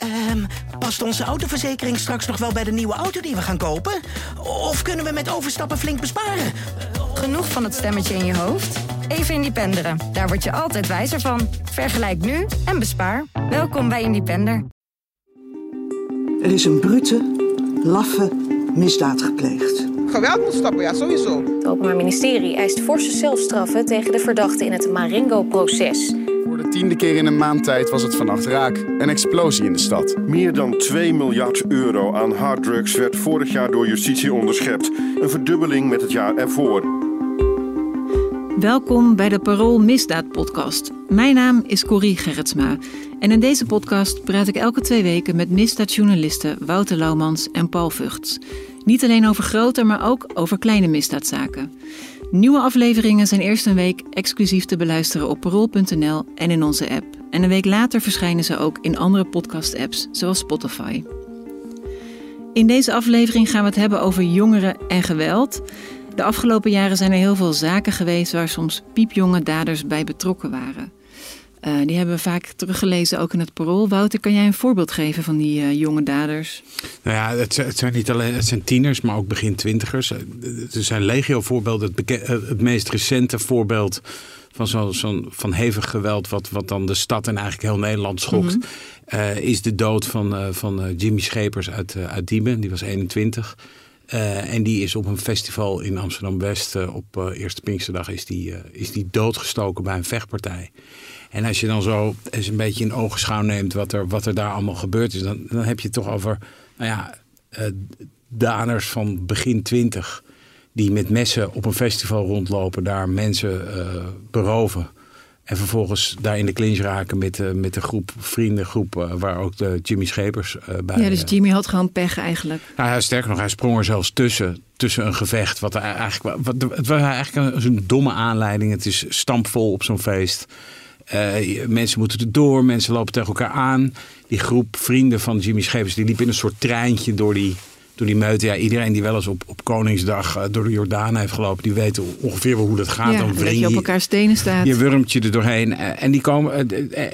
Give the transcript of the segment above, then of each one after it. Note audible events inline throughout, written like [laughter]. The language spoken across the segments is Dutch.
Ehm, past onze autoverzekering straks nog wel bij de nieuwe auto die we gaan kopen? Of kunnen we met overstappen flink besparen? Genoeg van het stemmetje in je hoofd? Even Independeren. Daar word je altijd wijzer van. Vergelijk nu en bespaar. Welkom bij Independer. Er is een brute, laffe misdaad gepleegd. Geweld moet stoppen, ja, sowieso. Het Openbaar Ministerie eist forse zelfstraffen tegen de verdachten in het Marengo-proces. Voor de tiende keer in een maand tijd was het vannacht raak. Een explosie in de stad. Meer dan 2 miljard euro aan harddrugs werd vorig jaar door justitie onderschept. Een verdubbeling met het jaar ervoor. Welkom bij de Parool Misdaad Podcast. Mijn naam is Corrie Gerritsma. En in deze podcast praat ik elke twee weken met misdaadjournalisten Wouter Laumans en Paul Vugts. Niet alleen over grote, maar ook over kleine misdaadzaken. Nieuwe afleveringen zijn eerst een week exclusief te beluisteren op parool.nl en in onze app. En een week later verschijnen ze ook in andere podcast-apps, zoals Spotify. In deze aflevering gaan we het hebben over jongeren en geweld. De afgelopen jaren zijn er heel veel zaken geweest waar soms piepjonge daders bij betrokken waren. Uh, die hebben we vaak teruggelezen ook in het parool. Wouter, kan jij een voorbeeld geven van die uh, jonge daders? Nou ja, het, het, zijn niet alleen het zijn tieners, maar ook begin twintigers. Er zijn legio voorbeelden. Het, het meest recente voorbeeld van zo'n zo van hevig geweld, wat, wat dan de stad en eigenlijk heel Nederland schokt, mm -hmm. uh, is de dood van, van Jimmy Schepers uit, uit Diemen. Die was 21. Uh, en die is op een festival in Amsterdam-West uh, op uh, Eerste Pinksterdag is die, is die doodgestoken bij een vechtpartij. En als je dan zo eens een beetje in ogenschouw neemt wat er, wat er daar allemaal gebeurd is, dan, dan heb je het toch over nou ja, daners van begin twintig die met messen op een festival rondlopen, daar mensen beroven. En vervolgens daar in de clinch raken met, uh, met de groep vriendengroep uh, waar ook de Jimmy Schepers uh, bij. Ja, dus Jimmy had gewoon pech eigenlijk. Nou, ja, sterker nog, hij sprong er zelfs tussen, tussen een gevecht. Wat eigenlijk, wat, het was eigenlijk een, een domme aanleiding. Het is stampvol op zo'n feest. Mensen moeten er door, mensen lopen tegen elkaar aan. Die groep vrienden van Jimmy Schepers die liep in een soort treintje door die, door die meute. Ja, iedereen die wel eens op, op Koningsdag uh, door de Jordaan heeft gelopen, die weet ongeveer wel hoe dat gaat. Ja, dan wring je op elkaar stenen staat. Je wurmt je er doorheen. Uh, en die komen,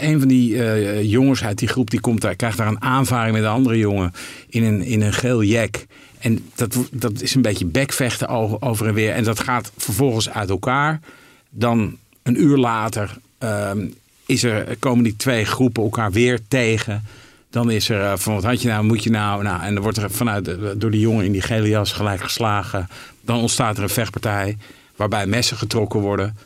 een van die jongens uit die groep, die komt daar, krijgt daar een aanvaring met een andere jongen in een, in een geel jack. En dat, dat is een beetje bekvechten over en weer. En dat gaat vervolgens uit elkaar. Dan een uur later is er, komen die twee groepen elkaar weer tegen. Dan is er uh, van wat had je nou, moet je nou, nou. En dan wordt er vanuit, door die jongen in die gele jas gelijk geslagen. Dan ontstaat er een vechtpartij waarbij messen getrokken worden.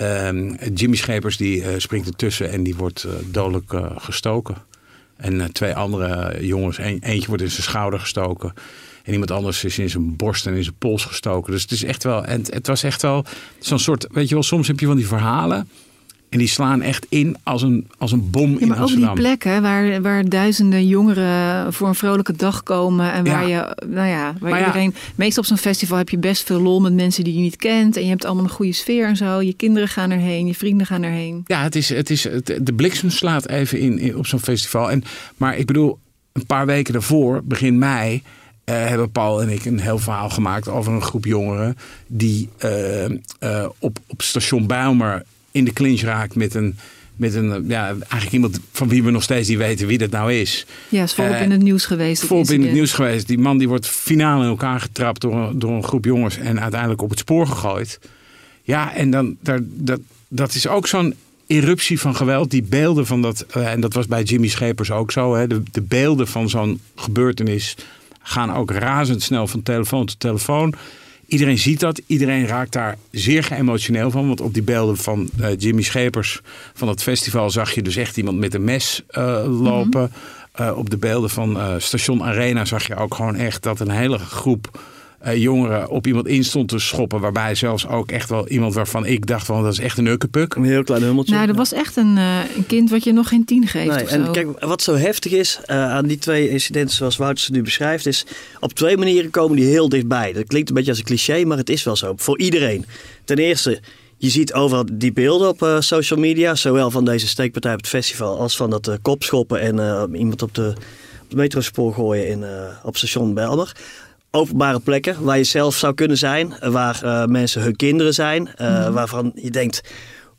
Um, Jimmy Schepers die uh, springt ertussen en die wordt uh, dodelijk gestoken. En twee andere jongens, een, eentje wordt in zijn schouder gestoken. En iemand anders is in zijn borst en in zijn pols gestoken. Dus het is echt wel, en het was echt wel zo'n soort, weet je wel, soms heb je van die verhalen. En die slaan echt in als een, als een bom ja, in maar Amsterdam. ook die plekken waar, waar duizenden jongeren voor een vrolijke dag komen. En waar Ja. je, nou ja, waar Maar ja. iedereen... Meestal op zo'n festival heb je best veel lol met mensen die je niet kent. En je hebt allemaal een goede sfeer en zo. Je kinderen gaan erheen, je vrienden gaan erheen. Ja, het is, het is, het- de bliksem slaat even in, in op zo'n festival. En, maar ik bedoel, een paar weken daarvoor, begin mei, eh, hebben Paul en ik een heel verhaal gemaakt over een groep jongeren die eh, eh, op, op station Bijlmer in de clinch raakt met een, met een, ja, eigenlijk iemand van wie we nog steeds niet weten wie dat nou is. Ja, is volop Eh, in het nieuws geweest. Volop in het nieuws geweest. Die man die wordt finaal in elkaar getrapt door een, door een groep jongens en uiteindelijk op het spoor gegooid. Ja, en dan, daar, dat, dat is ook zo'n eruptie van geweld. Die beelden van dat, eh, en dat was bij Jimmy Schepers ook zo. Hè, de, de beelden van zo'n gebeurtenis gaan ook razendsnel van telefoon tot telefoon. Iedereen ziet dat, iedereen raakt daar zeer geëmotioneel van. Want op die beelden van eh, Jimmy Schepers van het festival zag je dus echt iemand met een mes eh, lopen. Eh, op de beelden van Station Arena zag je ook gewoon echt dat een hele groep eh, jongeren op iemand in stond te schoppen. Waarbij zelfs ook echt wel iemand waarvan ik dacht van dat is echt een ukkepuk. Een heel klein hummeltje. Nou, dat was echt een, eh, een kind wat je nog geen tien geeft Nee, of en zo. kijk, wat zo heftig is eh, aan die twee incidenten zoals Wouter ze nu beschrijft, is op twee manieren komen die heel dichtbij. Dat klinkt een beetje als een cliché, maar het is wel zo. Voor iedereen. Ten eerste, je ziet overal die beelden op eh, social media, zowel van deze steekpartij op het festival als van dat kopschoppen en eh, iemand op de, op de metrospoor gooien in, eh, op station Belmer. Openbare plekken waar je zelf zou kunnen zijn, eh, waar eh, mensen hun kinderen zijn, eh, waarvan je denkt,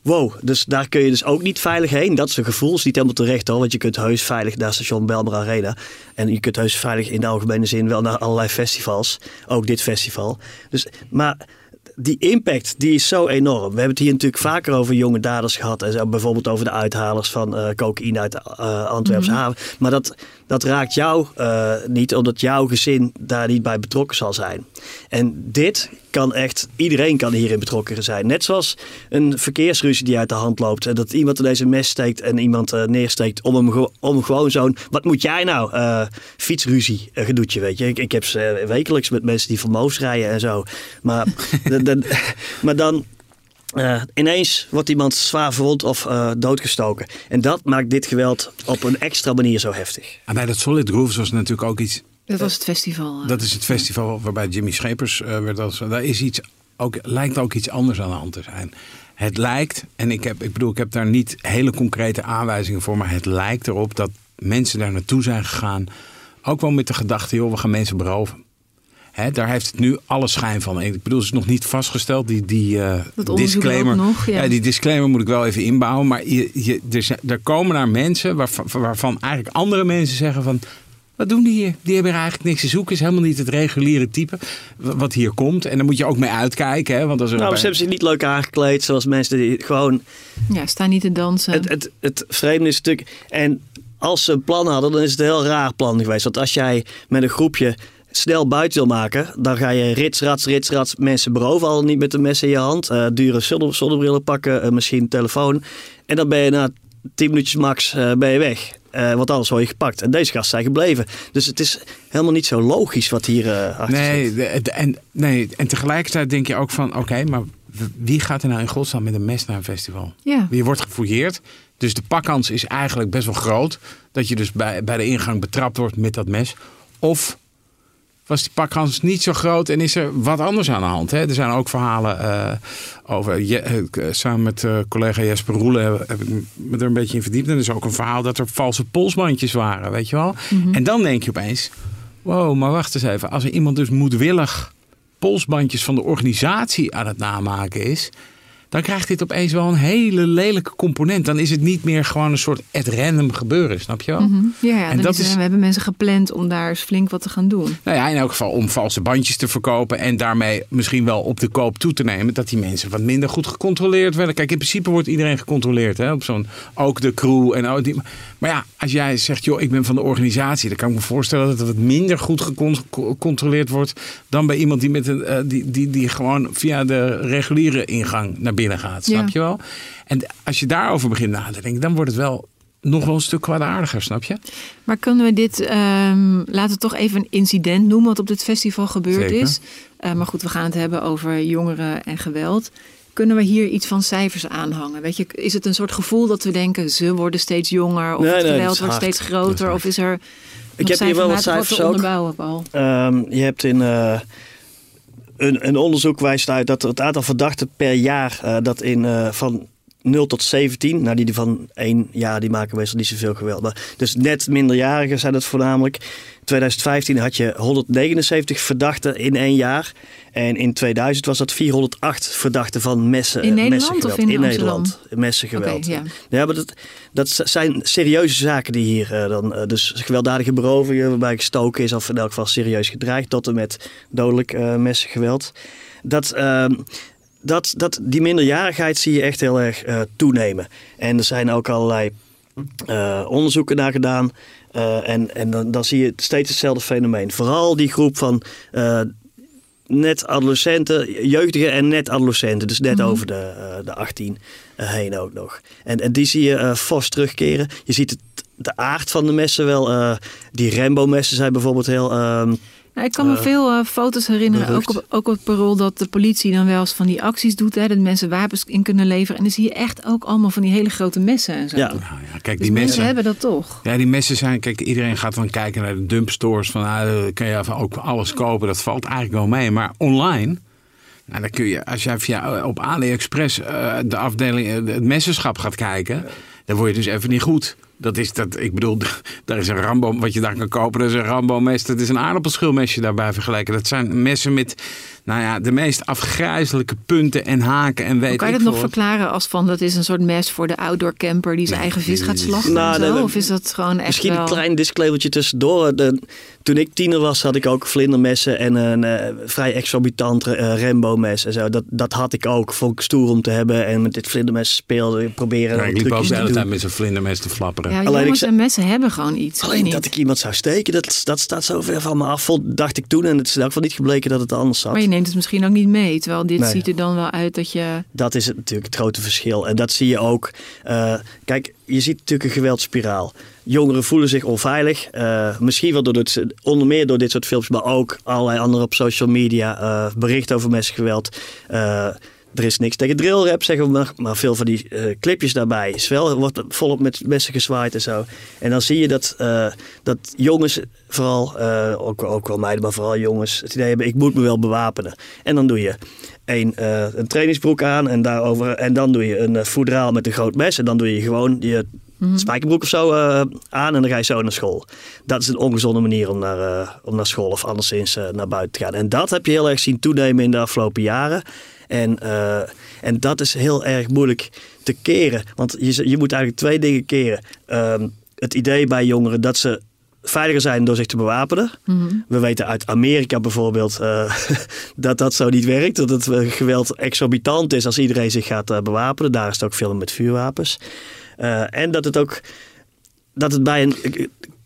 wow, dus daar kun je dus ook niet veilig heen. Dat is een gevoel, is niet helemaal terecht hoor. Want je kunt heus veilig naar station Belmer Arena. En je kunt heus veilig in de algemene zin wel naar allerlei festivals. Ook dit festival. Dus, maar die impact die is zo enorm. We hebben het hier natuurlijk vaker over jonge daders gehad. En zo bijvoorbeeld over de uithalers van uh, cocaïne uit uh, Antwerpse Mhm. haven. Maar dat, dat raakt jou eh, niet, omdat jouw gezin daar niet bij betrokken zal zijn. En dit kan echt, iedereen kan hierin betrokken zijn. Net zoals een verkeersruzie die uit de hand loopt. En dat iemand ineens een mes steekt en iemand eh, neersteekt om hem, om gewoon zo'n... Wat moet jij nou? Eh, fietsruzie, uh, gedoetje, weet je. Ik, ik heb ze eh, wekelijks met mensen die vermoos rijden en zo. Maar, [laughs] de- maar dan... eh, ineens wordt iemand zwaar verwond of eh, doodgestoken. En dat maakt dit geweld op een extra manier zo heftig. En bij dat Solid Grooves was natuurlijk ook iets Dat was het festival. eh. Dat is het festival waarbij Jimmy Schepers eh, werd als. Daar is iets ook, lijkt ook iets anders aan de hand te zijn. Het lijkt, en ik, heb, ik bedoel, ik heb daar niet hele concrete aanwijzingen voor, maar het lijkt erop dat mensen daar naartoe zijn gegaan. Ook wel met de gedachte, joh, we gaan mensen beroven. Hè, daar heeft het nu alle schijn van. Ik bedoel, het is nog niet vastgesteld. Die, die Dat onderzoek disclaimer. nog, ja. die disclaimer moet ik wel even inbouwen. Maar je, je, er, zijn- er komen naar mensen waarvan, waarvan eigenlijk andere mensen zeggen van. Wat doen die hier? Die hebben er eigenlijk niks te zoeken. Is helemaal niet het reguliere type wat hier komt. En daar moet je ook mee uitkijken. Hè? Want als er Nou, ze hebben zich niet leuk aangekleed, zoals mensen die gewoon... Ja, sta niet te dansen. Het, het, het vreemde is natuurlijk... En als ze een plan hadden, dan is het een heel raar plan geweest. Want als jij met een groepje snel buiten wil maken... dan ga je rits, rats, rits, rats mensen beroven. Al niet met een mes in je hand. eh, dure zonne- zonnebrillen pakken, eh, misschien een telefoon. En dan ben je na 10 minuutjes max eh, ben je weg. Eh, want anders word je gepakt. En deze gasten zijn gebleven. Dus het is helemaal niet zo logisch wat hier eh achter Nee, zit. de- de- en, nee, en tegelijkertijd denk je ook van... Oké, maar wie gaat er nou in godsnaam met een mes naar een festival? Ja. Je wordt gefouilleerd. Dus de pakkans is eigenlijk best wel groot. Dat je dus bij, bij de ingang betrapt wordt met dat mes. Of was die pakkans niet zo groot en is er wat anders aan de hand. Hè? Er zijn ook verhalen eh, over... Je, eh, samen met eh, collega Jesper Roelen heb, heb ik me er een beetje in verdiept. En er is ook een verhaal dat er valse polsbandjes waren, weet je wel. En dan denk je opeens... Wow, maar wacht eens even. Als er iemand dus moedwillig polsbandjes van de organisatie aan het namaken is... dan krijgt dit opeens wel een hele lelijke component. Dan is het niet meer gewoon een soort at random gebeuren, snap je wel? Mhm. Ja, ja En dat is, we hebben mensen gepland om daar eens flink wat te gaan doen. Nou ja, in elk geval om valse bandjes te verkopen en daarmee misschien wel op de koop toe te nemen dat die mensen wat minder goed gecontroleerd werden. Kijk, in principe wordt iedereen gecontroleerd, hè, op zo'n ook de crew en ook die. Maar ja, als jij zegt, joh, ik ben van de organisatie, dan kan ik me voorstellen dat het wat minder goed gecon- gecontroleerd wordt dan bij iemand die met een eh, die, die, die gewoon via de reguliere ingang naar binnen gaat, snap Ja. je wel? En als je daarover begint na te denken, dan wordt het wel nog wel een stuk kwaadaardiger, snap je? Maar kunnen we dit, ehm, laten we toch even een incident noemen wat op dit festival gebeurd Zeker. is. Eh, maar goed, we gaan het hebben over jongeren en geweld. Kunnen we hier iets van cijfers aanhangen? Weet je, is het een soort gevoel dat we denken ze worden steeds jonger of Nee, het geweld wordt hard. steeds groter? Of is er Ik heb hier wel wat cijfers ook. onderbouwen, Paul? Ehm, je hebt in eh, een, een onderzoek wijst uit dat het aantal verdachten per jaar eh, dat in eh, van 0 tot 17, nou die van 1 jaar die maken meestal niet zoveel geweld. Maar, dus net minderjarigen zijn het voornamelijk. In 2015 had je 179 verdachten in één jaar. En in 2000 was dat 408 verdachten van messen. In Nederland messengeweld. of in? Nederland. Messengeweld. Ja. Ja, maar dat, dat zijn serieuze zaken die hier eh, dan. eh, dus gewelddadige berovingen waarbij gestoken is of in elk geval serieus gedreigd tot en met dodelijk eh messengeweld. Dat, ehm, dat, dat, die minderjarigheid zie je echt heel erg eh, toenemen. En er zijn ook allerlei eh, onderzoeken naar gedaan. Eh, en en dan, dan zie je steeds hetzelfde fenomeen. Vooral die groep van net adolescenten, jeugdigen en net adolescenten. Dus net Mhm. over de, de 18 eh, heen ook nog. En, en die zie je fors terugkeren. Je ziet het, de aard van de messen wel. die Rambo-messen zijn bijvoorbeeld heel... ehm, Nou, ik kan me eh, veel eh, foto's herinneren, ook op, ook op het parool, dat de politie dan wel eens van die acties doet. Hè, dat mensen wapens in kunnen leveren. En dan zie je echt ook allemaal van die hele grote messen en zo. Ja. Nou ja, kijk, Dus die mensen mensen. hebben dat toch. Ja, die messen zijn, kijk, iedereen gaat dan kijken naar de dumpstores. Van, dan kan je ook alles kopen. Dat valt eigenlijk wel mee. Maar online, nou, dan kun je, als jij via, op AliExpress de afdeling, het messenschap gaat kijken, dan word je dus even niet goed. Dat is dat, ik bedoel, [laughs] daar is een Rambo, wat je daar kan kopen, dat is een Rambo mes. Dat is een aardappelschilmesje daarbij vergeleken. Dat zijn messen met, nou ja, de meest afgrijzelijke punten en haken en weet kan je ik dat nog verklaren als van dat is een soort mes voor de outdoor camper die zijn eigen vis gaat slachten Nou, en nee, zo? nee. Of is dat gewoon echt Misschien wel... een klein disclaimertje tussendoor. De, toen ik tiener was, had ik ook vlindermessen en een eh, vrij exorbitant uh, Rambo-mes en zo. Dat, dat had ik ook. Vond ik stoer om te hebben. En met dit vlindermes speelde, proberen Ja, ik liep ook de hele tijd met zo'n vlindermes te flapperen. Ja, Alleen jongens ik en messen hebben gewoon iets. Alleen niet? dat ik iemand zou steken, dat, dat staat zo ver van me af. Vond- Dacht ik toen. En het is in elk geval niet gebleken dat het anders zat. Maar je neemt het misschien ook niet mee. Terwijl dit Nee. ziet er dan wel uit dat je... Dat is het natuurlijk het grote verschil. En dat zie je ook. eh, kijk, je ziet natuurlijk een geweldspiraal. Jongeren voelen zich onveilig. eh, misschien wel door dit, onder meer door dit soort films, maar ook allerlei andere op social media. eh berichten over messengeweld. Eh, er is niks tegen drillrap, zeggen we maar. Maar veel van die eh, clipjes daarbij is wordt volop met messen gezwaaid en zo. En dan zie je dat, eh, dat jongens, vooral, eh, ook, ook wel meiden, maar vooral jongens, het idee hebben: ik moet me wel bewapenen. En dan doe je een, een trainingsbroek aan en, daarover, en dan doe je een voedraal met een groot mes. En dan doe je gewoon je spijkerbroek of zo eh, aan en dan ga je zo naar school. Dat is een ongezonde manier om naar, eh, om naar school of anderszins eh, naar buiten te gaan. En dat heb je heel erg zien toenemen in de afgelopen jaren. En, en dat is heel erg moeilijk te keren. Want je, je moet eigenlijk twee dingen keren. Ehm, het idee bij jongeren dat ze veiliger zijn door zich te bewapenen. We weten uit Amerika bijvoorbeeld [laughs] dat dat zo niet werkt. Dat het geweld exorbitant is als iedereen zich gaat eh, bewapenen. Daar is het ook veel met vuurwapens. Eh, en dat het ook dat het bij een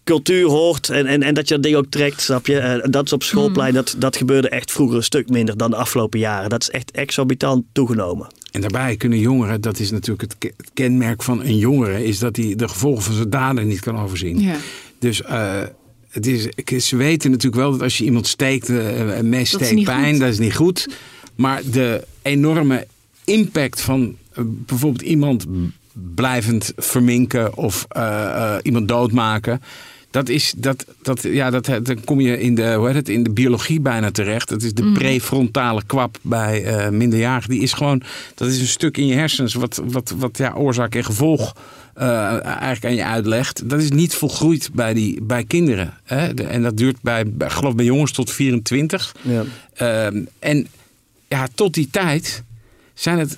cultuur hoort en, en, en dat je dat ding ook trekt, snap je? Eh, dat is op schoolplein, dat, dat gebeurde echt vroeger een stuk minder dan de afgelopen jaren. Dat is echt exorbitant toegenomen. En daarbij kunnen jongeren, dat is natuurlijk het, ke- het kenmerk van een jongere, is dat hij de gevolgen van zijn daden niet kan overzien. Ja. Dus eh, het is, ik- ze weten natuurlijk wel dat als je iemand steekt, een mes steekt pijn, goed. dat is niet goed. Maar de enorme impact van bijvoorbeeld iemand blijvend verminken of eh, eh, iemand doodmaken. Dat is, dat, dat, ja, dat, dan kom je in de, hoe heet het, in de biologie bijna terecht. Dat is de Mhm. prefrontale kwap bij eh minderjarigen. Die is gewoon, dat is een stuk in je hersens wat, wat, wat ja, oorzaak en gevolg eh, eigenlijk aan je uitlegt. Dat is niet volgroeid bij, die, bij kinderen. Hè? De- en dat duurt bij, bij, ik geloof bij jongens tot 24. Ja. Ehm, en ja, tot die tijd zijn, het,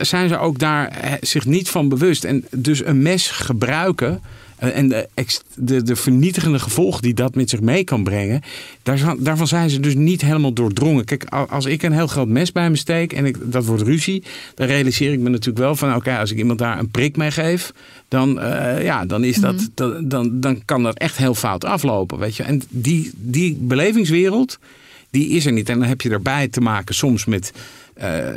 zijn ze ook daar zich niet van bewust. En dus een mes gebruiken eh, en de, de, de vernietigende gevolgen die dat met zich mee kan brengen, daarvan, daarvan zijn ze dus niet helemaal doordrongen. Kijk, als ik een heel groot mes bij me steek en ik, dat wordt ruzie, dan realiseer ik me natuurlijk wel van, oké, als ik iemand daar een prik mee geef, dan, eh, ja, dan, is dat, dan, dan, dan kan dat echt heel fout aflopen. Weet je? En die, die belevingswereld, die is er niet. En dan heb je erbij te maken soms met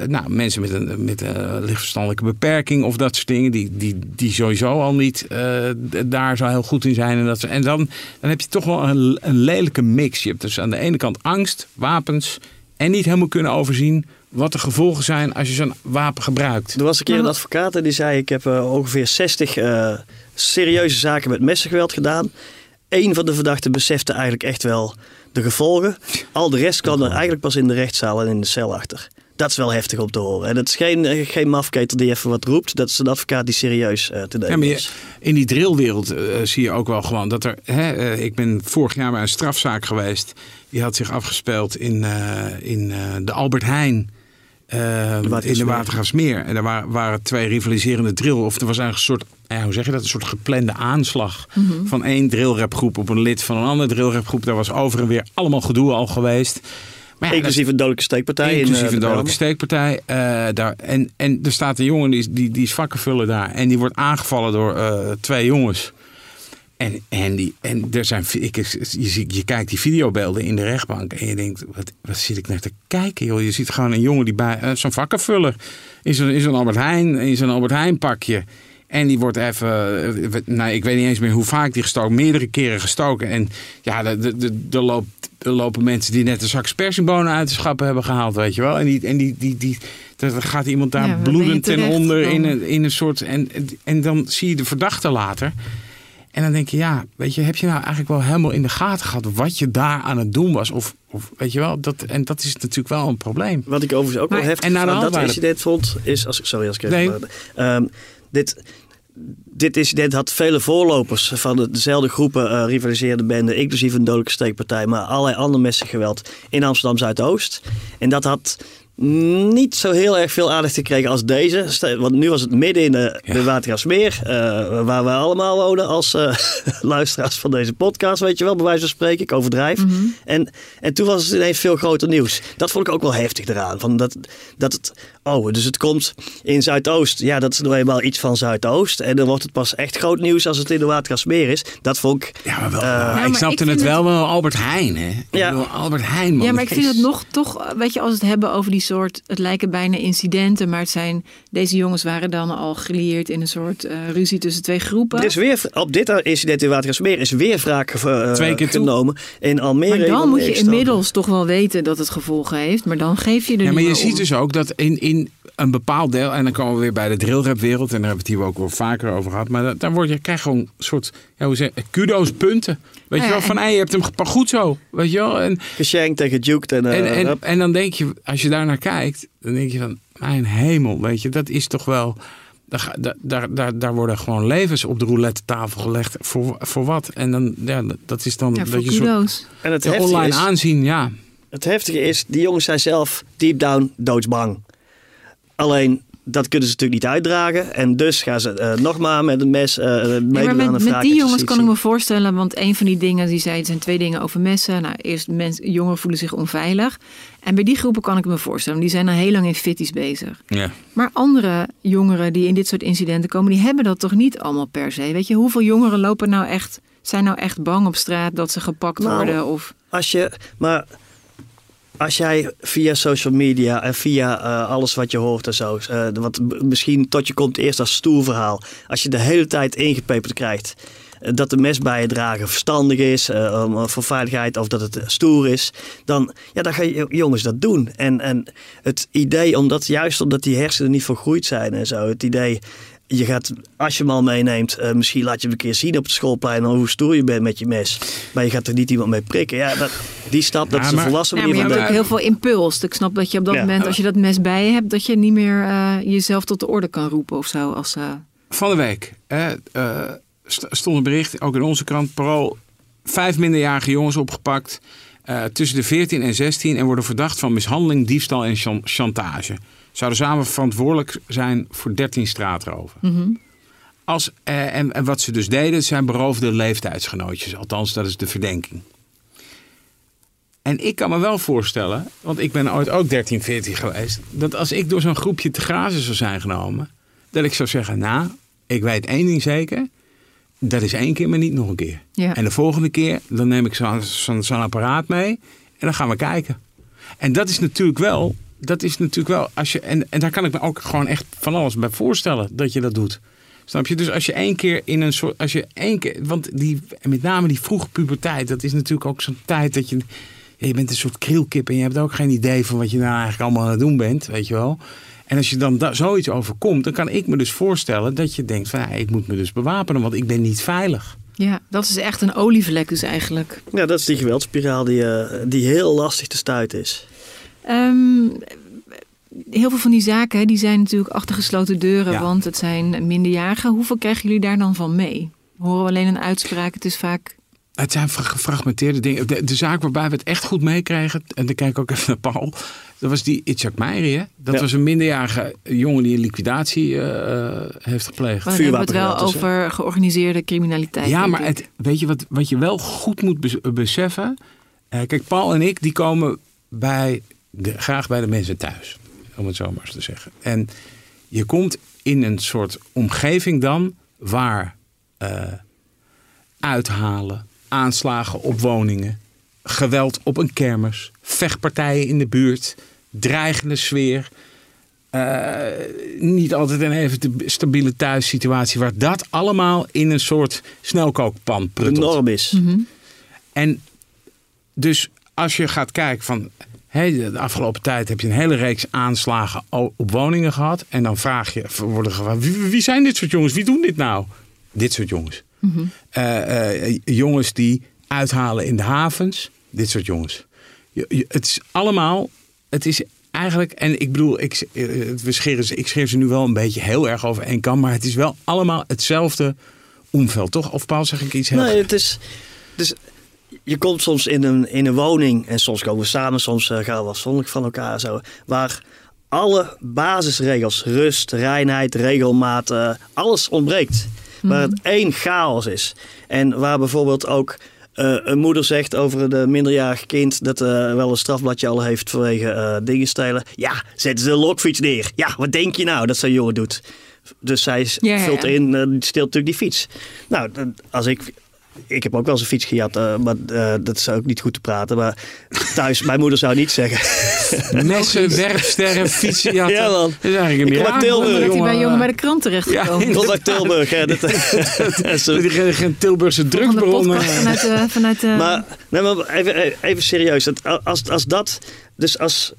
nou, mensen met een, met lichtverstandelijke beperking of dat soort dingen. Die, die, die sowieso al niet eh, daar zo heel goed in zijn. En, dat, en dan, dan heb je toch wel een, een lelijke mix. Je hebt dus aan de ene kant angst, wapens en niet helemaal kunnen overzien wat de gevolgen zijn als je zo'n wapen gebruikt. Er was een keer een advocaat en die zei: Ik heb eh, ongeveer 60 eh, serieuze zaken met messengeweld gedaan. Eén van de verdachten besefte eigenlijk echt wel de gevolgen. Al de rest kwam er eigenlijk pas in de rechtszaal en in de cel achter. Dat is wel heftig om te horen. En dat is geen, eh, geen mafketel die even wat roept. Dat is een advocaat die serieus eh, te Ja, nemen maar je- is. in die drillwereld eh, zie je ook wel gewoon dat er. Hè, ik ben vorig jaar bij een strafzaak geweest. Die had zich afgespeeld in, in de Albert Heijn. eh, in de. Watergraafsmeer. En daar waren, waren twee rivaliserende drill. Of er was eigenlijk een soort. Ja, hoe zeg je dat? Een soort geplande aanslag. Van één drillrapgroep op een lid van een andere drillrapgroep. Daar was over en weer allemaal gedoe al geweest. Maar ja, Inclusief een dodelijke steekpartij. in, Inclusief eh, een de dodelijke steekpartij. eh, daar, en, en er staat een jongen die, is- die, die is vakkenvuller daar. En die wordt aangevallen door eh, twee jongens. En, en, die, en er zijn, ik, je, ziet- je kijkt die videobeelden in de rechtbank. En je denkt, wat, wat zit ik naar te kijken? Joh? Je ziet gewoon een jongen die bij zo'n vakkenvuller. In zo'n in zo'n Albert Heijn, in zo'n Albert Heijn pakje. En die wordt even, eh, nou, ik weet niet eens meer hoe vaak die gestoken, meerdere keren gestoken. En ja, er- loopt- er lopen mensen die net een zak spersiebonen uit de schappen hebben gehaald, weet je wel. En, die, en die, die, die, dan gaat iemand daar Ja, bloedend ten onder in een, in een soort. En, en dan zie je de verdachte later. En dan denk je, ja, weet je, heb je nou eigenlijk wel helemaal in de gaten gehad wat je daar aan het doen was? Of, of weet je wel, dat, en dat is natuurlijk wel een probleem. Wat ik overigens ook Maar- wel heftig en hand dat incident vond, is... Als, sorry als ik even... Nee. ehm, dit, dit incident had vele voorlopers van de- dezelfde groepen eh, rivaliserende benden, inclusief een dodelijke steekpartij, maar allerlei ander messengeweld in Amsterdam Zuidoost. En dat had niet zo heel erg veel aandacht gekregen als deze. Want nu was het midden in de, de Watergraafsmeer, eh, waar we allemaal wonen als eh, [laughs] luisteraars van deze podcast, weet je wel, bij wijze van spreken. Ik overdrijf. en, en toen was het ineens veel groter nieuws. Dat vond ik ook wel heftig eraan. Van dat, dat het, oh, dus het komt in Zuidoost. Ja, dat is nou eenmaal iets van Zuidoost. En dan wordt het pas echt groot nieuws als het in de Watergraafsmeer is. Dat vond ik... Ja, maar wel. eh, maar ik snapte ik het wel wel Albert Heijn, hè? Ik Ja. bedoel, Albert Heijn, man. Ja, maar ik vind het nog toch, weet je, als we het hebben over die soort, het lijken bijna incidenten, maar het zijn, deze jongens waren dan al gelieerd in een soort eh, ruzie tussen twee groepen. Er is weer, op dit incident in Watergraafsmeer is weer wraak eh, Twee keer toe. genomen. In Almere. maar dan moet je inmiddels toch wel weten dat het gevolgen heeft, maar dan geef je er Ja, maar je ziet om. dus ook dat in, in een bepaald deel, en dan komen we weer bij de drillrapwereld, en daar hebben we het hier ook wel vaker over gehad, maar da- daar word je, krijg je gewoon een soort, ja, hoe zeg kudo's punten. Weet Ja, je wel, en- van hey, je hebt hem gepakt goed zo, weet je wel. En, Geschenkt en geduked. En, eh, en, en, en dan denk je, als je daar naar kijkt, dan denk je van, mijn hemel, weet je, dat is toch wel, daar, daar, daar, daar, worden gewoon levens op de roulette tafel gelegd, voor, voor wat? En dan, ja, dat is dan, Ja, dat je soort en het online is, aanzien, ja. Het heftige is, die jongens zijn zelf deep down doodsbang. Alleen, dat kunnen ze natuurlijk niet uitdragen. En dus gaan ze eh, nog maar met een mes eh Ja, meedoen maar aan met, met die jongens kan ik me voorstellen, want een van die dingen die zei, het zijn twee dingen over messen. Nou, eerst mensen, jongeren voelen zich onveilig. En bij die groepen kan ik me voorstellen, die zijn al heel lang in fitties bezig. ja. Maar andere jongeren die in dit soort incidenten komen, die hebben dat toch niet allemaal per se. Weet je, hoeveel jongeren lopen nou echt, zijn nou echt bang op straat dat ze gepakt Nou, worden? Of, Als je, maar als jij via social media en via eh, alles wat je hoort en zo, eh, wat misschien tot je komt eerst als stoer verhaal, als je de hele tijd ingepeperd krijgt eh, dat de mes bij je dragen verstandig is om- voor veiligheid of dat het stoer is, dan, ja, dan gaan jongens dat doen. En, en het idee, omdat, juist omdat die hersenen niet volgroeid zijn en zo, het idee je gaat, als je hem al meeneemt, eh, misschien laat je hem een keer zien op het schoolplein hoe stoer je bent met je mes. Maar je gaat er niet iemand mee prikken. Ja, dat, die stap, dat Ja, is een maar- volwassen ja, maar manier je hebt ook heel veel impuls. Ik snap dat je op dat Ja. moment, als je dat mes bij je hebt, dat je niet meer eh, jezelf tot de orde kan roepen of zo. Als, eh, Van de week hè, eh, st- stond een bericht, ook in onze krant, Parool. Vijf minderjarige jongens opgepakt eh, tussen de 14 en 16 en worden verdacht van mishandeling, diefstal en chan- chantage. Zouden samen verantwoordelijk zijn voor 13 straatroven. Als, eh, en, en wat ze dus deden, zijn beroofde leeftijdsgenootjes. Althans, dat is de verdenking. En ik kan me wel voorstellen, want ik ben ooit ook 13, 14 geweest, dat als ik door zo'n groepje te grazen zou zijn genomen, dat ik zou zeggen, nou, ik weet één ding zeker, dat is één keer, maar niet nog een keer. Ja. En de volgende keer, dan neem ik zo'n zo'n zo'n apparaat mee en dan gaan we kijken. En dat is natuurlijk wel, dat is natuurlijk wel, als je, en, en daar kan ik me ook gewoon echt van alles bij voorstellen dat je dat doet. Snap je? Dus als je één keer in een soort, als je één keer, want die, en met name die vroege puberteit, dat is natuurlijk ook zo'n tijd dat je, ja, je bent een soort krielkip en je hebt ook geen idee van wat je nou eigenlijk allemaal aan het doen bent, weet je wel. En als je dan da- zoiets overkomt, dan kan ik me dus voorstellen dat je denkt van, ja, ik moet me dus bewapenen, want ik ben niet veilig. ja, dat is echt een olievlek dus eigenlijk. Ja, dat is die geweldspiraal die, eh, die heel lastig te stuiten is. Ehm, heel veel van die zaken die zijn natuurlijk achter gesloten deuren, Ja. want het zijn minderjarigen. Hoeveel krijgen jullie daar dan van mee? Horen we alleen een uitspraak? Het is vaak. Het zijn fra- gefragmenteerde dingen. De, de zaak waarbij we het echt goed meekregen, en dan kijk ik ook even naar Paul. Dat was die Itzhak Meijer. hè? Dat Ja. was een minderjarige jongen die een liquidatie eh, eh, heeft gepleegd. Maar dan hebben we het wel over georganiseerde criminaliteit. Ja, maar het, weet je wat, wat je wel goed moet bes- beseffen? Eh, kijk, Paul en ik die komen bij de, graag bij de mensen thuis. Om het zo maar eens te zeggen. En je komt in een soort omgeving dan waar eh, uithalen, aanslagen op woningen, geweld op een kermis, vechtpartijen in de buurt, dreigende sfeer. eh, niet altijd een even stabiele thuissituatie, waar dat allemaal in een soort snelkookpan pruttelt. norm is. Mhm. En dus als je gaat kijken van. De afgelopen tijd heb je een hele reeks aanslagen op woningen gehad. En dan vraag je, worden gevraagd, wie, wie zijn dit soort jongens? Wie doen dit nou? Dit soort jongens. Eh, eh, jongens die uithalen in de havens. Dit soort jongens. Je- je- het is allemaal, het is eigenlijk, en ik bedoel, ik, eh, we scheren ze, ik scheer ze nu wel een beetje heel erg over één kam, maar het is wel allemaal hetzelfde omveld, toch? Of Paul, zeg ik iets heel Nee, het is. Dus je komt soms in een, in een woning en soms komen we samen, soms eh, gaan we afzonderlijk van elkaar zo. Waar alle basisregels, rust, reinheid, regelmaat, eh, alles ontbreekt. Waar het één chaos is. En waar bijvoorbeeld ook eh, een moeder zegt over een minderjarig kind dat wel een strafbladje al heeft vanwege eh, dingen stelen. Ja, zet ze de lokfiets neer. Ja, wat denk je nou dat zo'n jongen doet? Dus zij vult in, eh, steelt natuurlijk die fiets. Nou, als ik ik heb ook wel eens een fiets gehad, eh, maar eh, dat is ook niet goed te praten. Maar thuis, mijn moeder zou niet zeggen. [laughs] Messen, werpsterren, fietsen. Ja, Ja, man. Dat is eigenlijk een mirakel, Tilburg. Dat hij jongen. bij jongen bij de krant terecht Ja, gekomen. Ik kom uit Tilburg. Hè. Dat, [laughs] Geen, Tilburgse drugsbron. podcast eh. vanuit. Vanuit Maar, nee, maar even, even serieus. Dat, als, als dat, dus als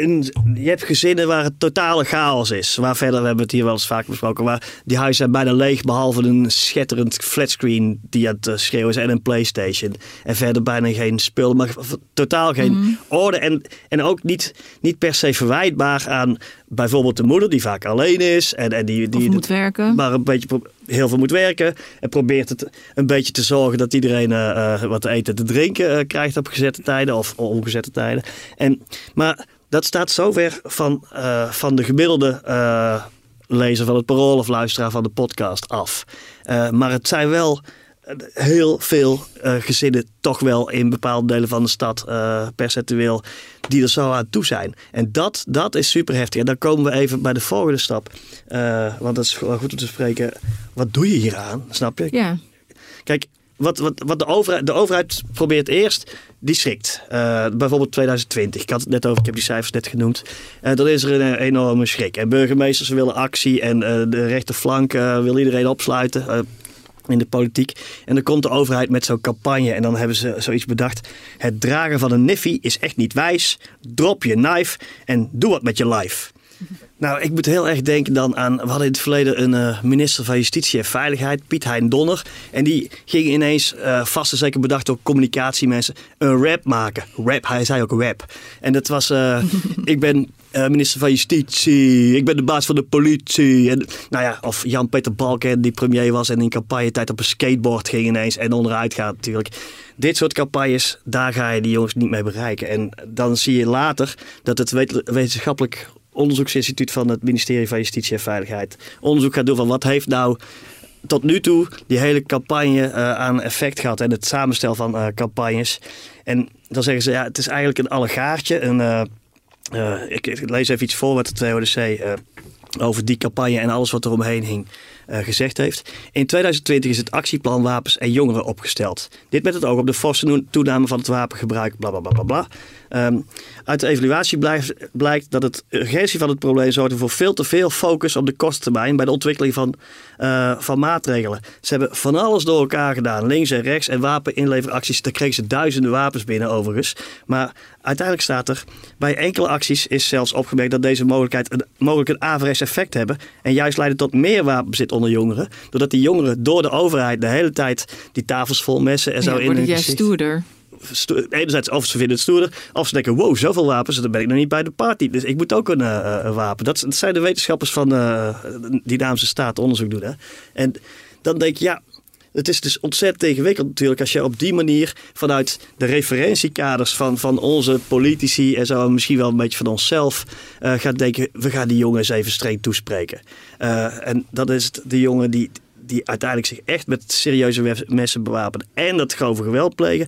in, je hebt gezinnen waar het totale chaos is. Waar verder, we hebben het hier wel eens vaak besproken, waar die huizen zijn bijna leeg behalve een schetterend flatscreen die aan het eh, schreeuwen is en een Playstation. En verder bijna geen spullen, maar totaal geen orde. En, en ook niet, niet per se verwijtbaar aan bijvoorbeeld de moeder die vaak alleen is. En, en die, die moet werken. maar een beetje heel veel moet werken. En probeert het een beetje te zorgen dat iedereen eh, eh, wat te eten en te drinken krijgt op gezette tijden of ongezette tijden. En, maar dat staat zo ver van, eh, van de gemiddelde eh, lezer van het parool of luisteraar van de podcast af. Eh, maar het zijn wel heel veel gezinnen toch wel in bepaalde delen van de stad percentueel die er zo aan toe zijn. En dat, dat is super heftig. En dan komen we even bij de volgende stap. Want dat is wel goed om te spreken. Wat doe je hier aan? Snap je? Ja. Kijk, wat, wat, wat de, overheid, de overheid probeert eerst, die schrikt. Eh, bijvoorbeeld 2020, ik had het net over, ik heb die cijfers net genoemd. Eh dan is er een eh, enorme schrik. En burgemeesters willen actie en eh, de rechterflank wil iedereen opsluiten. in de politiek. En dan komt de overheid met zo'n campagne. En dan hebben ze zoiets bedacht. Het dragen van een niffie is echt niet wijs. Drop je knife en doe wat met je life. Nou, ik moet heel erg denken dan aan... We hadden in het verleden een eh, minister van Justitie en Veiligheid, Piet Hein Donner. En die ging ineens, eh, vast en zeker bedacht door communicatiemensen, een rap maken. Rap, hij zei ook rap. En dat was, eh, [laughs] ik ben minister van Justitie, ik ben de baas van de politie. En, nou ja, of Jan-Peter Balken die premier was en in campagnetijd op een skateboard ging ineens en onderuit gaat natuurlijk. Dit soort campagnes, daar ga je die jongens niet mee bereiken. En dan zie je later dat het wet- wetenschappelijk onderzoeksinstituut van het ministerie van Justitie en Veiligheid onderzoek gaat doen van wat heeft nou tot nu toe die hele campagne eh, aan effect gehad en het samenstel van eh, campagnes. En dan zeggen ze ja, het is eigenlijk een allegaartje. Een, eh, ik, ik lees even iets voor wat de TODC eh, over die campagne en alles wat er omheen hing eh, gezegd heeft. In 2020 is het actieplan wapens en jongeren opgesteld. Dit met het oog op de forse toename van het wapengebruik, bla bla bla bla bla. Ehm, uit de evaluatie blijkt dat het urgentie van het probleem zorgde voor veel te veel focus op de korttermijn bij de ontwikkeling van, eh, van maatregelen. Ze hebben van alles door elkaar gedaan, links en rechts en wapeninleveracties. Daar kregen ze duizenden wapens binnen overigens. Maar uiteindelijk staat er, bij enkele acties is zelfs opgemerkt dat deze mogelijkheid een, mogelijk een averechts effect hebben. En juist leiden tot meer wapenbezit onder jongeren. Doordat die jongeren door de overheid de hele tijd die tafels vol messen en zo Ja, in juist stoerder. sto- enerzijds of ze vinden het stoerder, of ze denken, wow, zoveel wapens, dan ben ik nog niet bij de party. Dus ik moet ook een, eh, een wapen. Dat, dat zijn de wetenschappers van eh die Dynamische Staat onderzoek doen. Hè? En dan denk je, ja, het is dus ontzettend ingewikkeld natuurlijk als je op die manier vanuit de referentiekaders van, van onze politici en zo, en misschien wel een beetje van onszelf, eh, gaat denken, we gaan die jongens even streng toespreken. Eh, en dat is de jongen die, die uiteindelijk zich echt met serieuze mes- messen bewapenen en dat grove geweld plegen,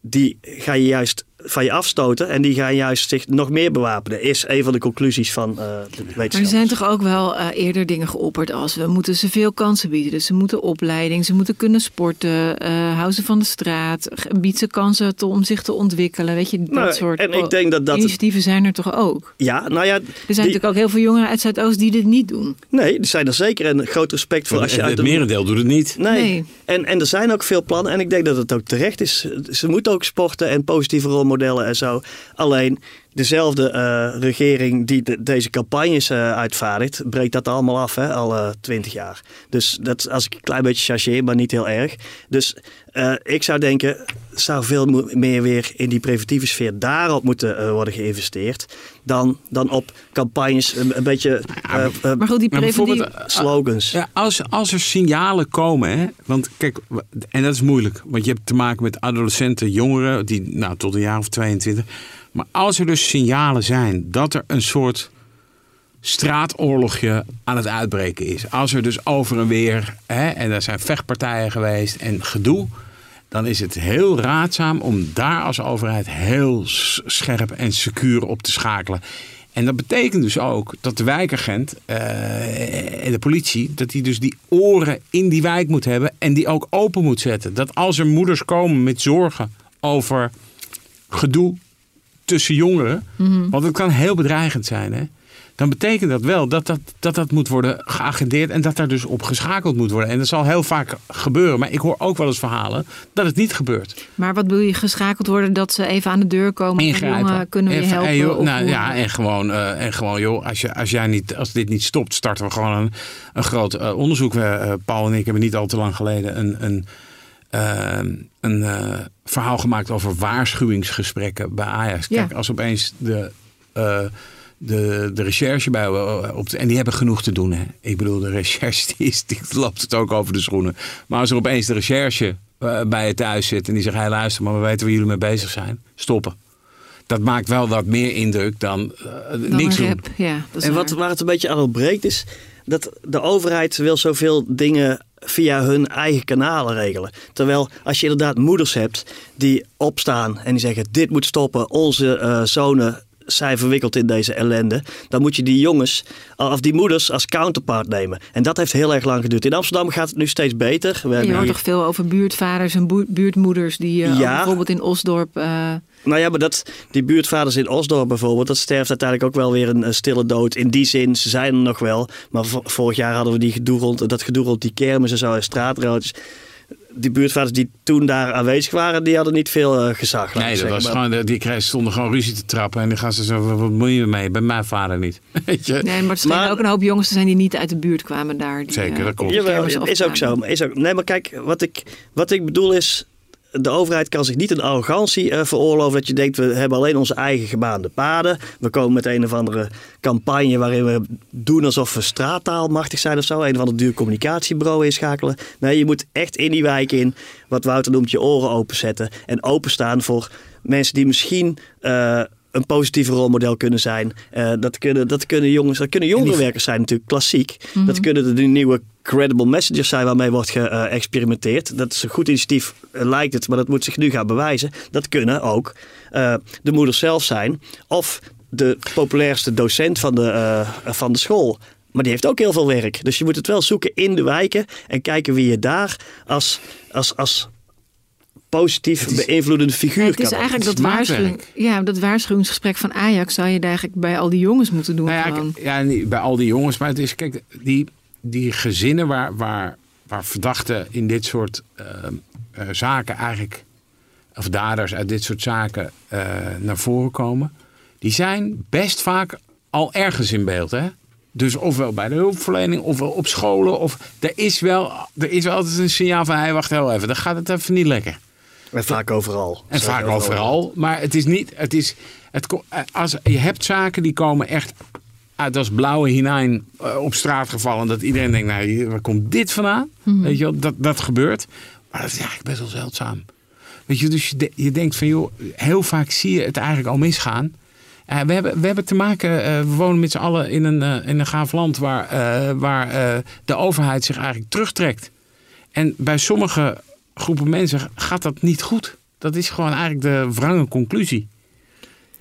die ga je juist van je afstoten en die gaan juist zich nog meer bewapenen. Is een van de conclusies van eh de wetenschap. Maar er zijn toch ook wel eh, eerder dingen geopperd als we moeten ze veel kansen bieden. Dus ze moeten opleiding, ze moeten kunnen sporten, eh hou ze van de straat, ge- bied ze kansen te- om zich te ontwikkelen. Weet je, dat Nou, soort en ik denk dat dat- initiatieven zijn er toch ook. Ja, nou ja. Er zijn natuurlijk ook heel veel jongeren uit Zuidoost die dit niet doen. Nee, er zijn er zeker en groot respect voor als je uit het een- merendeel doet het niet. Nee. Nee. En, en er zijn ook veel plannen. En ik denk dat het ook terecht is. Ze moeten ook sporten en positieve rolmodellen en zo. Alleen dezelfde eh, regering die de- deze campagnes eh, uitvaardigt, breekt dat allemaal af, hè, al twintig jaar. Dus dat als ik een klein beetje chargeer, maar niet heel erg. Dus eh, ik zou denken, zou veel meer weer in die preventieve sfeer daarop moeten worden geïnvesteerd. Dan, dan op campagnes, een, een beetje Maar goed, die slogans. Ja, als, als er signalen komen, hè, want kijk, en dat is moeilijk, want je hebt te maken met adolescenten, jongeren, die nou tot een jaar of 22. Maar als er dus signalen zijn dat er een soort straatoorlogje aan het uitbreken is, als er dus over en weer, hè, en er zijn vechtpartijen geweest en gedoe, dan is het heel raadzaam om daar als overheid heel scherp en secuur op te schakelen. En dat betekent dus ook dat de wijkagent eh, en de politie, dat die dus die oren in die wijk moet hebben en die ook open moet zetten. Dat als er moeders komen met zorgen over gedoe tussen jongeren, want het kan heel bedreigend zijn, hè, dan betekent dat wel dat dat, dat dat moet worden geagendeerd en dat daar dus op geschakeld moet worden. En dat zal heel vaak gebeuren, maar ik hoor ook wel eens verhalen dat het niet gebeurt. Maar wat wil je geschakeld worden dat ze even aan de deur komen? en Ingrijpen. Jongen, kunnen we je helpen? joh, Of nou, ja, en gewoon, eh, en gewoon joh, als, je, als, jij niet, als dit niet stopt, starten we gewoon een, een groot eh, onderzoek. Eh, Paul en ik hebben niet al te lang geleden een, een, eh, een eh, verhaal gemaakt over waarschuwingsgesprekken bij Ajax. Ja. Kijk, als opeens de, eh, de, de recherche bij eh, op de- en die hebben genoeg te doen. Hè. Ik bedoel, de recherche [laughs] die, is, die loopt het ook over de schoenen. Maar als er opeens de recherche eh, bij je thuis zit en die zegt: hey, luister, maar we weten waar jullie mee bezig zijn, stoppen. Dat maakt wel wat meer indruk dan, eh, Dan niks doen. Ja, En wat, waar. het een beetje aan ontbreekt is dat de overheid wil zoveel dingen via hun eigen kanalen regelen. Terwijl als je inderdaad moeders hebt die opstaan en die zeggen dit moet stoppen, onze eh, zonen zijn verwikkeld in deze ellende. Dan moet je die jongens, of die moeders als counterpart nemen. En dat heeft heel erg lang geduurd. In Amsterdam gaat het nu steeds beter. We je hebben hoort hier- toch veel over buurtvaders en buurtmoeders die eh, Ja. bijvoorbeeld in Osdorp... eh, Nou ja, maar dat, die buurtvaders in Osdorp bijvoorbeeld, dat sterft uiteindelijk ook wel weer een, een stille dood. In die zin, ze zijn er nog wel. Maar vo- vorig jaar hadden we die gedoe rond, dat gedoe rond die kermis en zo en straatroodjes. Die buurtvaders die toen daar aanwezig waren, die hadden niet veel eh, gezag. Nee, dat zeggen. was Maar- gewoon, die stonden gewoon ruzie te trappen. En dan gaan ze zo, wat moet je mee? Bij mijn vader niet. [laughs] Weet je? nee, maar er Maar- ook een hoop jongens te zijn die niet uit de buurt kwamen daar. Die, Zeker, eh, dat Jawel, kermis is ook zo. Is ook, nee, maar kijk, wat ik, wat ik bedoel is... De overheid kan zich niet een arrogantie eh, veroorloven dat je denkt, we hebben alleen onze eigen gebaande paden. We komen met een of andere campagne waarin we doen alsof we straattaalmachtig zijn of zo. Een of ander duur communicatiebureau inschakelen. Nee, je moet echt in die wijk in, wat Wouter noemt, je oren openzetten. En openstaan voor mensen die misschien eh, een positieve rolmodel kunnen zijn. Eh, dat, kunnen, dat kunnen jongens, dat kunnen jongerenwerkers zijn natuurlijk, klassiek. Dat kunnen de nieuwe credible messengers zijn waarmee wordt geëxperimenteerd. Dat is een goed initiatief, eh, lijkt het, maar dat moet zich nu gaan bewijzen. Dat kunnen ook eh, de moeders zelf zijn of de populairste docent van de, van de school. Maar die heeft ook heel veel werk. Dus je moet het wel zoeken in de wijken en kijken wie je daar als, als, als positief beïnvloedende figuur Het is kan eigenlijk Het dat, is waarschuwing, ja, dat waarschuwingsgesprek van Ajax zou je eigenlijk bij al die jongens moeten doen. Nou ja, ja, niet bij al die jongens. Maar het is, kijk, die, die gezinnen waar, waar, waar verdachten in dit soort eh, eh, zaken eigenlijk, of daders uit dit soort zaken eh, naar voren komen, die zijn best vaak al ergens in beeld. Hè? Dus ofwel bij de hulpverlening, ofwel op scholen. Of, er, is wel, er is wel altijd een signaal van, hey, wacht heel even, dan gaat het even niet lekker. En vaak overal. En vaak overal. Maar het is niet. Het is, het, eh, als, je hebt zaken die komen echt uit als blauwe hinein eh, op straat gevallen. Dat iedereen denkt, nou, waar komt dit vandaan? Weet je wel, dat, dat gebeurt. Maar dat is eigenlijk best wel zeldzaam. Weet je, dus je, de- je denkt van, joh, heel vaak zie je het eigenlijk al misgaan. Eh, we, hebben, we hebben te maken, eh, we wonen met z'n allen in een, in een gaaf land waar, eh, waar eh, de overheid zich eigenlijk terugtrekt. En bij sommige groepen mensen gaat dat niet goed. Dat is gewoon eigenlijk de wrange conclusie.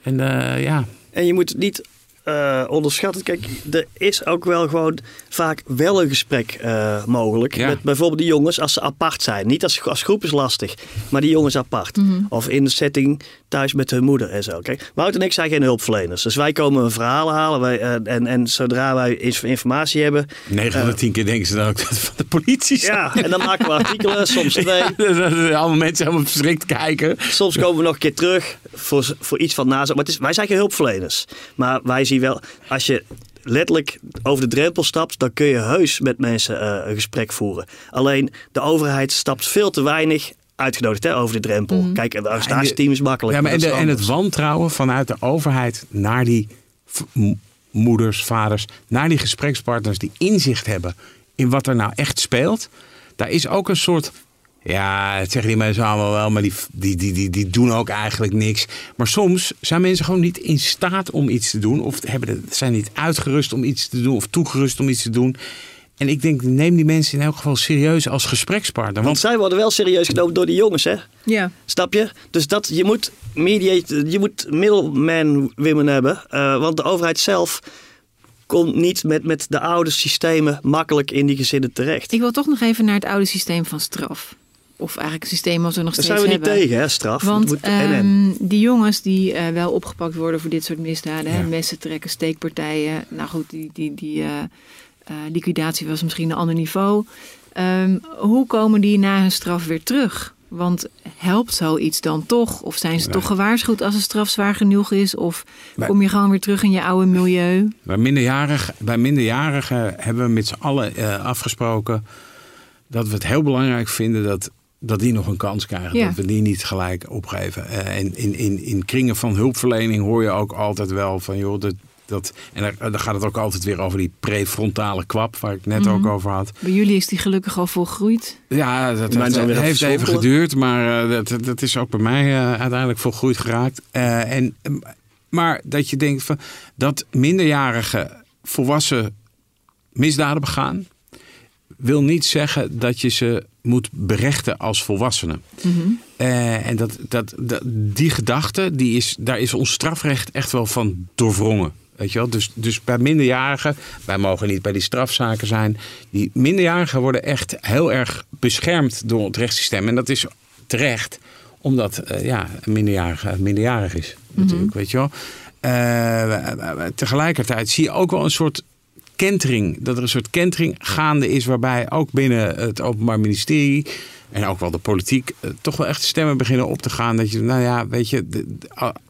En eh, ja, En je moet niet eh, onderschatten. Kijk, er is ook wel gewoon vaak wel een gesprek eh, mogelijk. Ja. Met bijvoorbeeld die jongens als ze apart zijn. Niet als, als groep is lastig, maar die jongens apart. Of in de setting thuis met hun moeder en zo. Kijk, Wout en ik zijn geen hulpverleners. Dus wij komen een verhaal halen. Wij, eh, en, en zodra wij informatie hebben. 9 van de 10 keer denken ze dan ook dat het van de politie zijn. Ja, en dan maken we artikelen, [laughs] soms twee. Dat er allemaal mensen helemaal verschrikt kijken. Soms komen we nog een keer terug voor, voor iets van nazo. Maar het is, wij zijn geen hulpverleners. Maar wij zien wel, als je letterlijk over de drempel stapt, dan kun je heus met mensen eh, een gesprek voeren. Alleen de overheid stapt veel te weinig uitgenodigd hè, over de drempel. Mhm. Kijk, het arrestatieteam is makkelijk. Ja, maar en, de, het wantrouwen vanuit de overheid naar die moeders, vaders, naar die gesprekspartners die inzicht hebben in wat er nou echt speelt. Daar is ook een soort. Ja, het zeggen die mensen allemaal wel, maar die, die, die, die, die doen ook eigenlijk niks. Maar soms zijn mensen gewoon niet in staat om iets te doen. Of hebben de, zijn niet uitgerust om iets te doen. Of toegerust om iets te doen. En ik denk, neem die mensen in elk geval serieus als gesprekspartner. Want Want zij worden wel serieus genomen door die jongens, hè? Ja. Snap je? Dus dat, je moet mediate, je moet middleman women hebben. eh, want de overheid zelf komt niet met, met de oude systemen makkelijk in die gezinnen terecht. Ik wil toch nog even naar het oude systeem van straf. Of eigenlijk een systeem wat we nog Daar steeds zijn we niet hebben. tegen, hè, straf. Want moet en en. ehm, die jongens die eh, wel opgepakt worden voor dit soort misdaden, hè, messen trekken, steekpartijen. Nou goed, die, die, die eh, eh, liquidatie was misschien een ander niveau. Ehm, hoe komen die na hun straf weer terug? Want helpt zoiets dan toch? Of zijn ze Nee. toch gewaarschuwd als een straf zwaar genoeg is? Of kom je gewoon weer terug in je oude milieu? Bij minderjarigen, bij minderjarigen hebben we met z'n allen eh, afgesproken dat we het heel belangrijk vinden dat, dat die nog een kans krijgen. Ja. Dat we die niet gelijk opgeven. Eh, en in, in, in kringen van hulpverlening hoor je ook altijd wel van joh, dat. Dat, en daar, daar gaat het ook altijd weer over die prefrontale kwap, waar ik net Mhm. ook over had. Bij jullie is die gelukkig al volgroeid. Ja, dat, heeft even geduurd, maar eh, dat, dat- is ook bij mij eh, uiteindelijk volgroeid geraakt. Eh, en, maar dat je denkt van, dat minderjarige volwassen misdaden begaan, wil niet zeggen dat je ze moet berechten als volwassenen. Eh, en dat, dat, dat, die gedachte, die is, daar is ons strafrecht echt wel van doorwrongen. Weet je wel? Dus, dus bij minderjarigen, wij mogen niet bij die strafzaken zijn. Die minderjarigen worden echt heel erg beschermd door het rechtssysteem. En dat is terecht, omdat eh, ja, een minderjarige minderjarig is. Natuurlijk, weet je wel. Eh, tegelijkertijd zie je ook wel een soort kentering. Dat er een soort kentering gaande is waarbij ook binnen het Openbaar Ministerie en ook wel de politiek eh, toch wel echt stemmen beginnen op te gaan. Dat je, nou ja, weet je,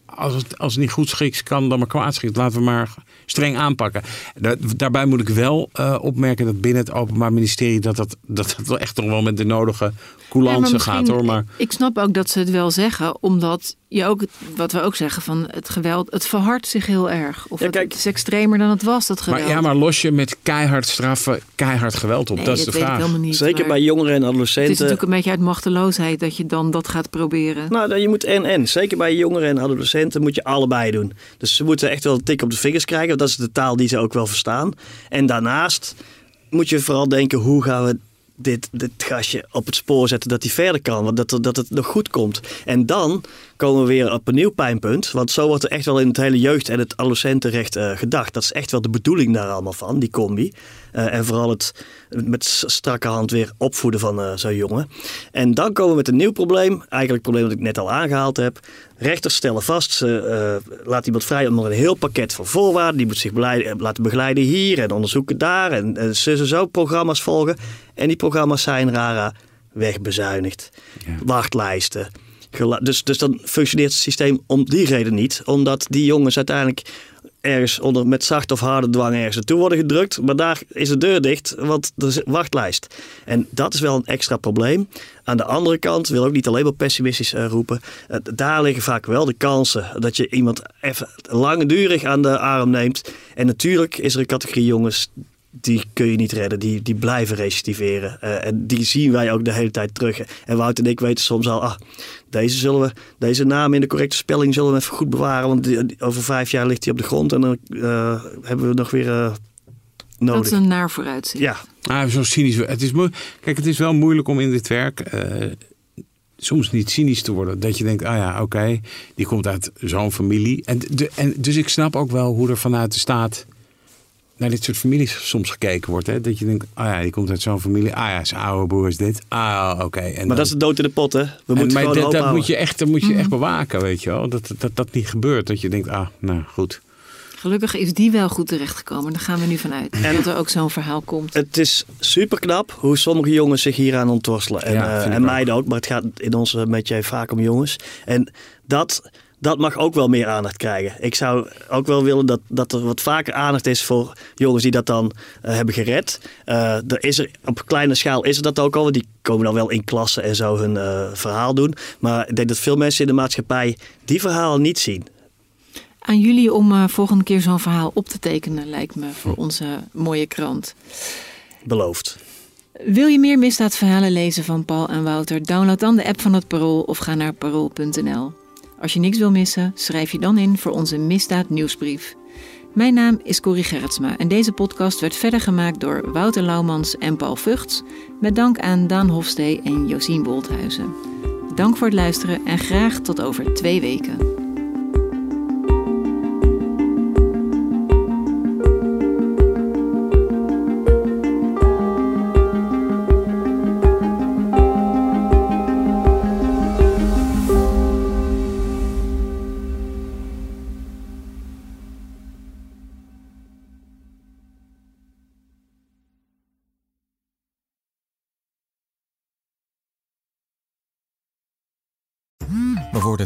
als het, als het niet goed schikt kan, dan maar kwaad schikt. Laten we maar streng aanpakken. Da- daarbij moet ik wel eh, opmerken dat binnen het Openbaar Ministerie dat dat, dat, dat wel echt nog wel met de nodige coulance gaat hoor. Maar Ik snap ook dat ze het wel zeggen, omdat je ook, wat we ook zeggen van het geweld, het verhardt zich heel erg. Of Ja, het, kijk. het is extremer dan het was, dat geweld. maar, ja, maar los je met keihard straffen, keihard geweld op? Nee, dat is de weet ik vraag. helemaal niet. Zeker maar bij jongeren en Het is adolescenten. natuurlijk een beetje uit machteloosheid dat je dan dat gaat proberen. Nou, je moet en en. Zeker bij jongeren en adolescenten moet je allebei doen. Dus ze moeten echt wel een tik op de vingers krijgen. Dat is de taal die ze ook wel verstaan. En daarnaast moet je vooral denken, hoe gaan we dit, dit gastje op het spoor zetten dat hij verder kan. Want dat, dat het nog goed komt. En dan komen we weer op een nieuw pijnpunt. Want zo wordt er echt wel in het hele jeugd- en het adolescentenrecht eh, gedacht. Dat is echt wel de bedoeling daar allemaal van, die combi. Eh, en vooral het met strakke hand weer opvoeden van eh, zo'n jongen. En dan komen we met een nieuw probleem. Eigenlijk het probleem dat ik net al aangehaald heb. Rechters stellen vast, ze eh, laat iemand vrij onder een heel pakket van voorwaarden. Die moet zich laten begeleiden hier en onderzoeken daar. En, en en zo programma's volgen. En die programma's zijn, rara, wegbezuinigd. Ja. Wachtlijsten. Dus, dus dan functioneert het systeem om die reden niet. Omdat die jongens uiteindelijk ergens onder met zacht of harde dwang ergens naartoe worden gedrukt. Maar daar is de deur dicht, want er is wachtlijst. En dat is wel een extra probleem. Aan de andere kant, wil ook niet alleen maar pessimistisch eh, roepen. eh, daar liggen vaak wel de kansen dat je iemand even langdurig aan de arm neemt. En natuurlijk is er een categorie jongens die kun je niet redden. Die, die blijven recidiveren. Eh, en die zien wij ook de hele tijd terug. En Wout en ik weten soms al, ah, deze, zullen we, deze naam in de correcte spelling zullen we even goed bewaren. Want die- over vijf jaar ligt hij op de grond en dan eh, hebben we nog weer eh, dat nodig. is een naar vooruitzicht. Ja, Ah, zo cynisch. Het is moe- Kijk, het is wel moeilijk om in dit werk eh, soms niet cynisch te worden. Dat je denkt, ah ja, oké, die komt uit zo'n familie. En, de, en dus ik snap ook wel hoe er vanuit de staat naar dit soort families soms gekeken wordt. Hè? Dat je denkt, ah ja, die komt uit zo'n familie. Ah ja, zijn oude broer is dit. Ah, oké. En maar dan- dat is de dood in de pot, hè? We en- moeten maar gewoon dat, dat moet je echt, dat moet je echt bewaken, weet je wel. Dat, dat dat niet gebeurt. Dat je denkt, ah, nou goed. Gelukkig is die wel goed terechtgekomen. Daar gaan we nu vanuit. En dat er ook zo'n verhaal komt. Het is super knap hoe sommige jongens zich hieraan ontworstelen. En, Ja, eh, en meiden ook, maar het gaat in onze metier vaak om jongens. En dat, dat mag ook wel meer aandacht krijgen. Ik zou ook wel willen dat, dat er wat vaker aandacht is voor jongens die dat dan eh, hebben gered. Uh, er is er, op kleine schaal is er dat ook al. Die komen dan wel in klassen en zo hun uh, verhaal doen. Maar ik denk dat veel mensen in de maatschappij die verhalen niet zien. Aan jullie om uh, volgende keer zo'n verhaal op te tekenen, lijkt me, voor onze mooie krant. Beloofd. Wil je meer misdaadverhalen lezen van Paul en Wouter? Download dan de app van het Parool of ga naar parool.nl. Als je niks wil missen, schrijf je dan in voor onze misdaad nieuwsbrief. Mijn naam is Corrie Gerritsma en deze podcast werd verder gemaakt door Wouter Laumans en Paul Vugts, met dank aan Daan Hofstee en Josien Wolthuizen. Dank voor het luisteren en graag tot over twee weken.